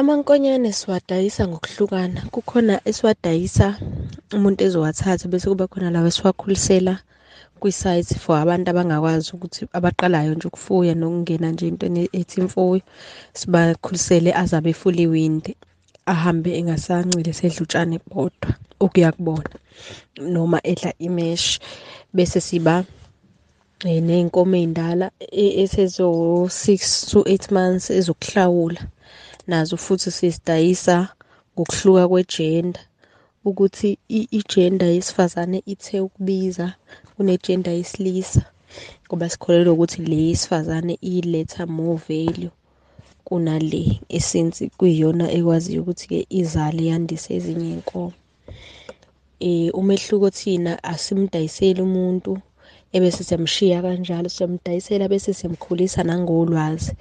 Amankonyane siwadayisa ngokuhlukana. Kukhona esiwadayisa umuntu ezowathatha bese kuba khona lawa esiwakhulisela kwisayithi for abantu abangakwazi ukuthi abaqalayo nje ukufuya nokungena nje entweni ethi imfuyo. Sibakhulisele aze abe fully weaned, ahambe engasanceli esedla utshani bodwa okuya kubona noma edla imeshi. Bese siba ney'nkomo ey'ndala esezo-six to eight months ezokuhlawula, nazo futhi sizidayisa ngokuhluka kwe-gender ukuthi i-gender yesifazane ithe ukubiza kune-gender yesilisa ngoba sikholelwa ukuthi le yesifazane iletha more value kunale esince kuyiyona ekwaziyo ukuthi-ke izale yandise ezinye iy'nkomo. Umehluko thina asimdayiseli umuntu ebese siyamshiya kanjalo, siyamdayisela bese siyamkhulisa nangolwazi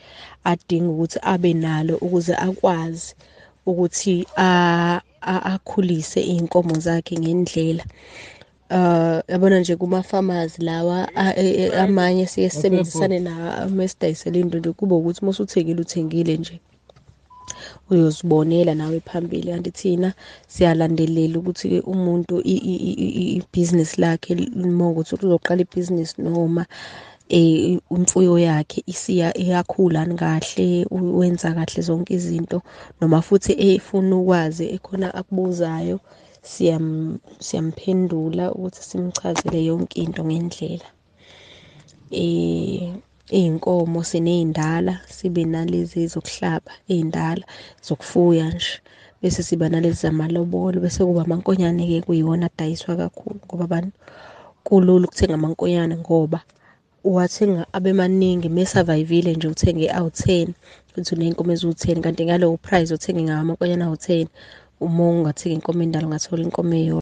adinga ukuthi abe nalo ukuze akwazi ukuthi akhulise iy'nkomo zakhe ngendlela. Yabona nje kuma-farmers lawa amanye siye sisebenzisane nawo mesidayisela into nje kube ukuthi uma usuthengile uthengile nje uyozibonela nawe phambili. Kanti thina siyalandelela ukuthi-ke umuntu ibhizinisi lakhe mawukuthi uzoqala ibhizinisi noma imfuyo yakhe iyakhula yini kahle, wenza kahle zonke izinto noma futhi efuna ukwazi ekhona akubuzayo siyamphendula ukuthi simchazele yonke into ngendlela. Iy'nkomo siney'ndala sibe nalezi ezokuhlaba ey'ndala zokufuya nje, bese siba nalezi zamalobolo, bese kuba amankonyane-ke kuyiwona adayiswa kakhulu ngoba abantu kulula ukuthenga amankonyane ngoba uwathenga abe maningi me-survive-ile nje uthenge awu-ten uthi uney'nkomo eziwu-ten kanti ngalowo price othenga ngawo amankonyane awu-ten uma ungathenga inkomo endala ungathola inkomo eyodwa.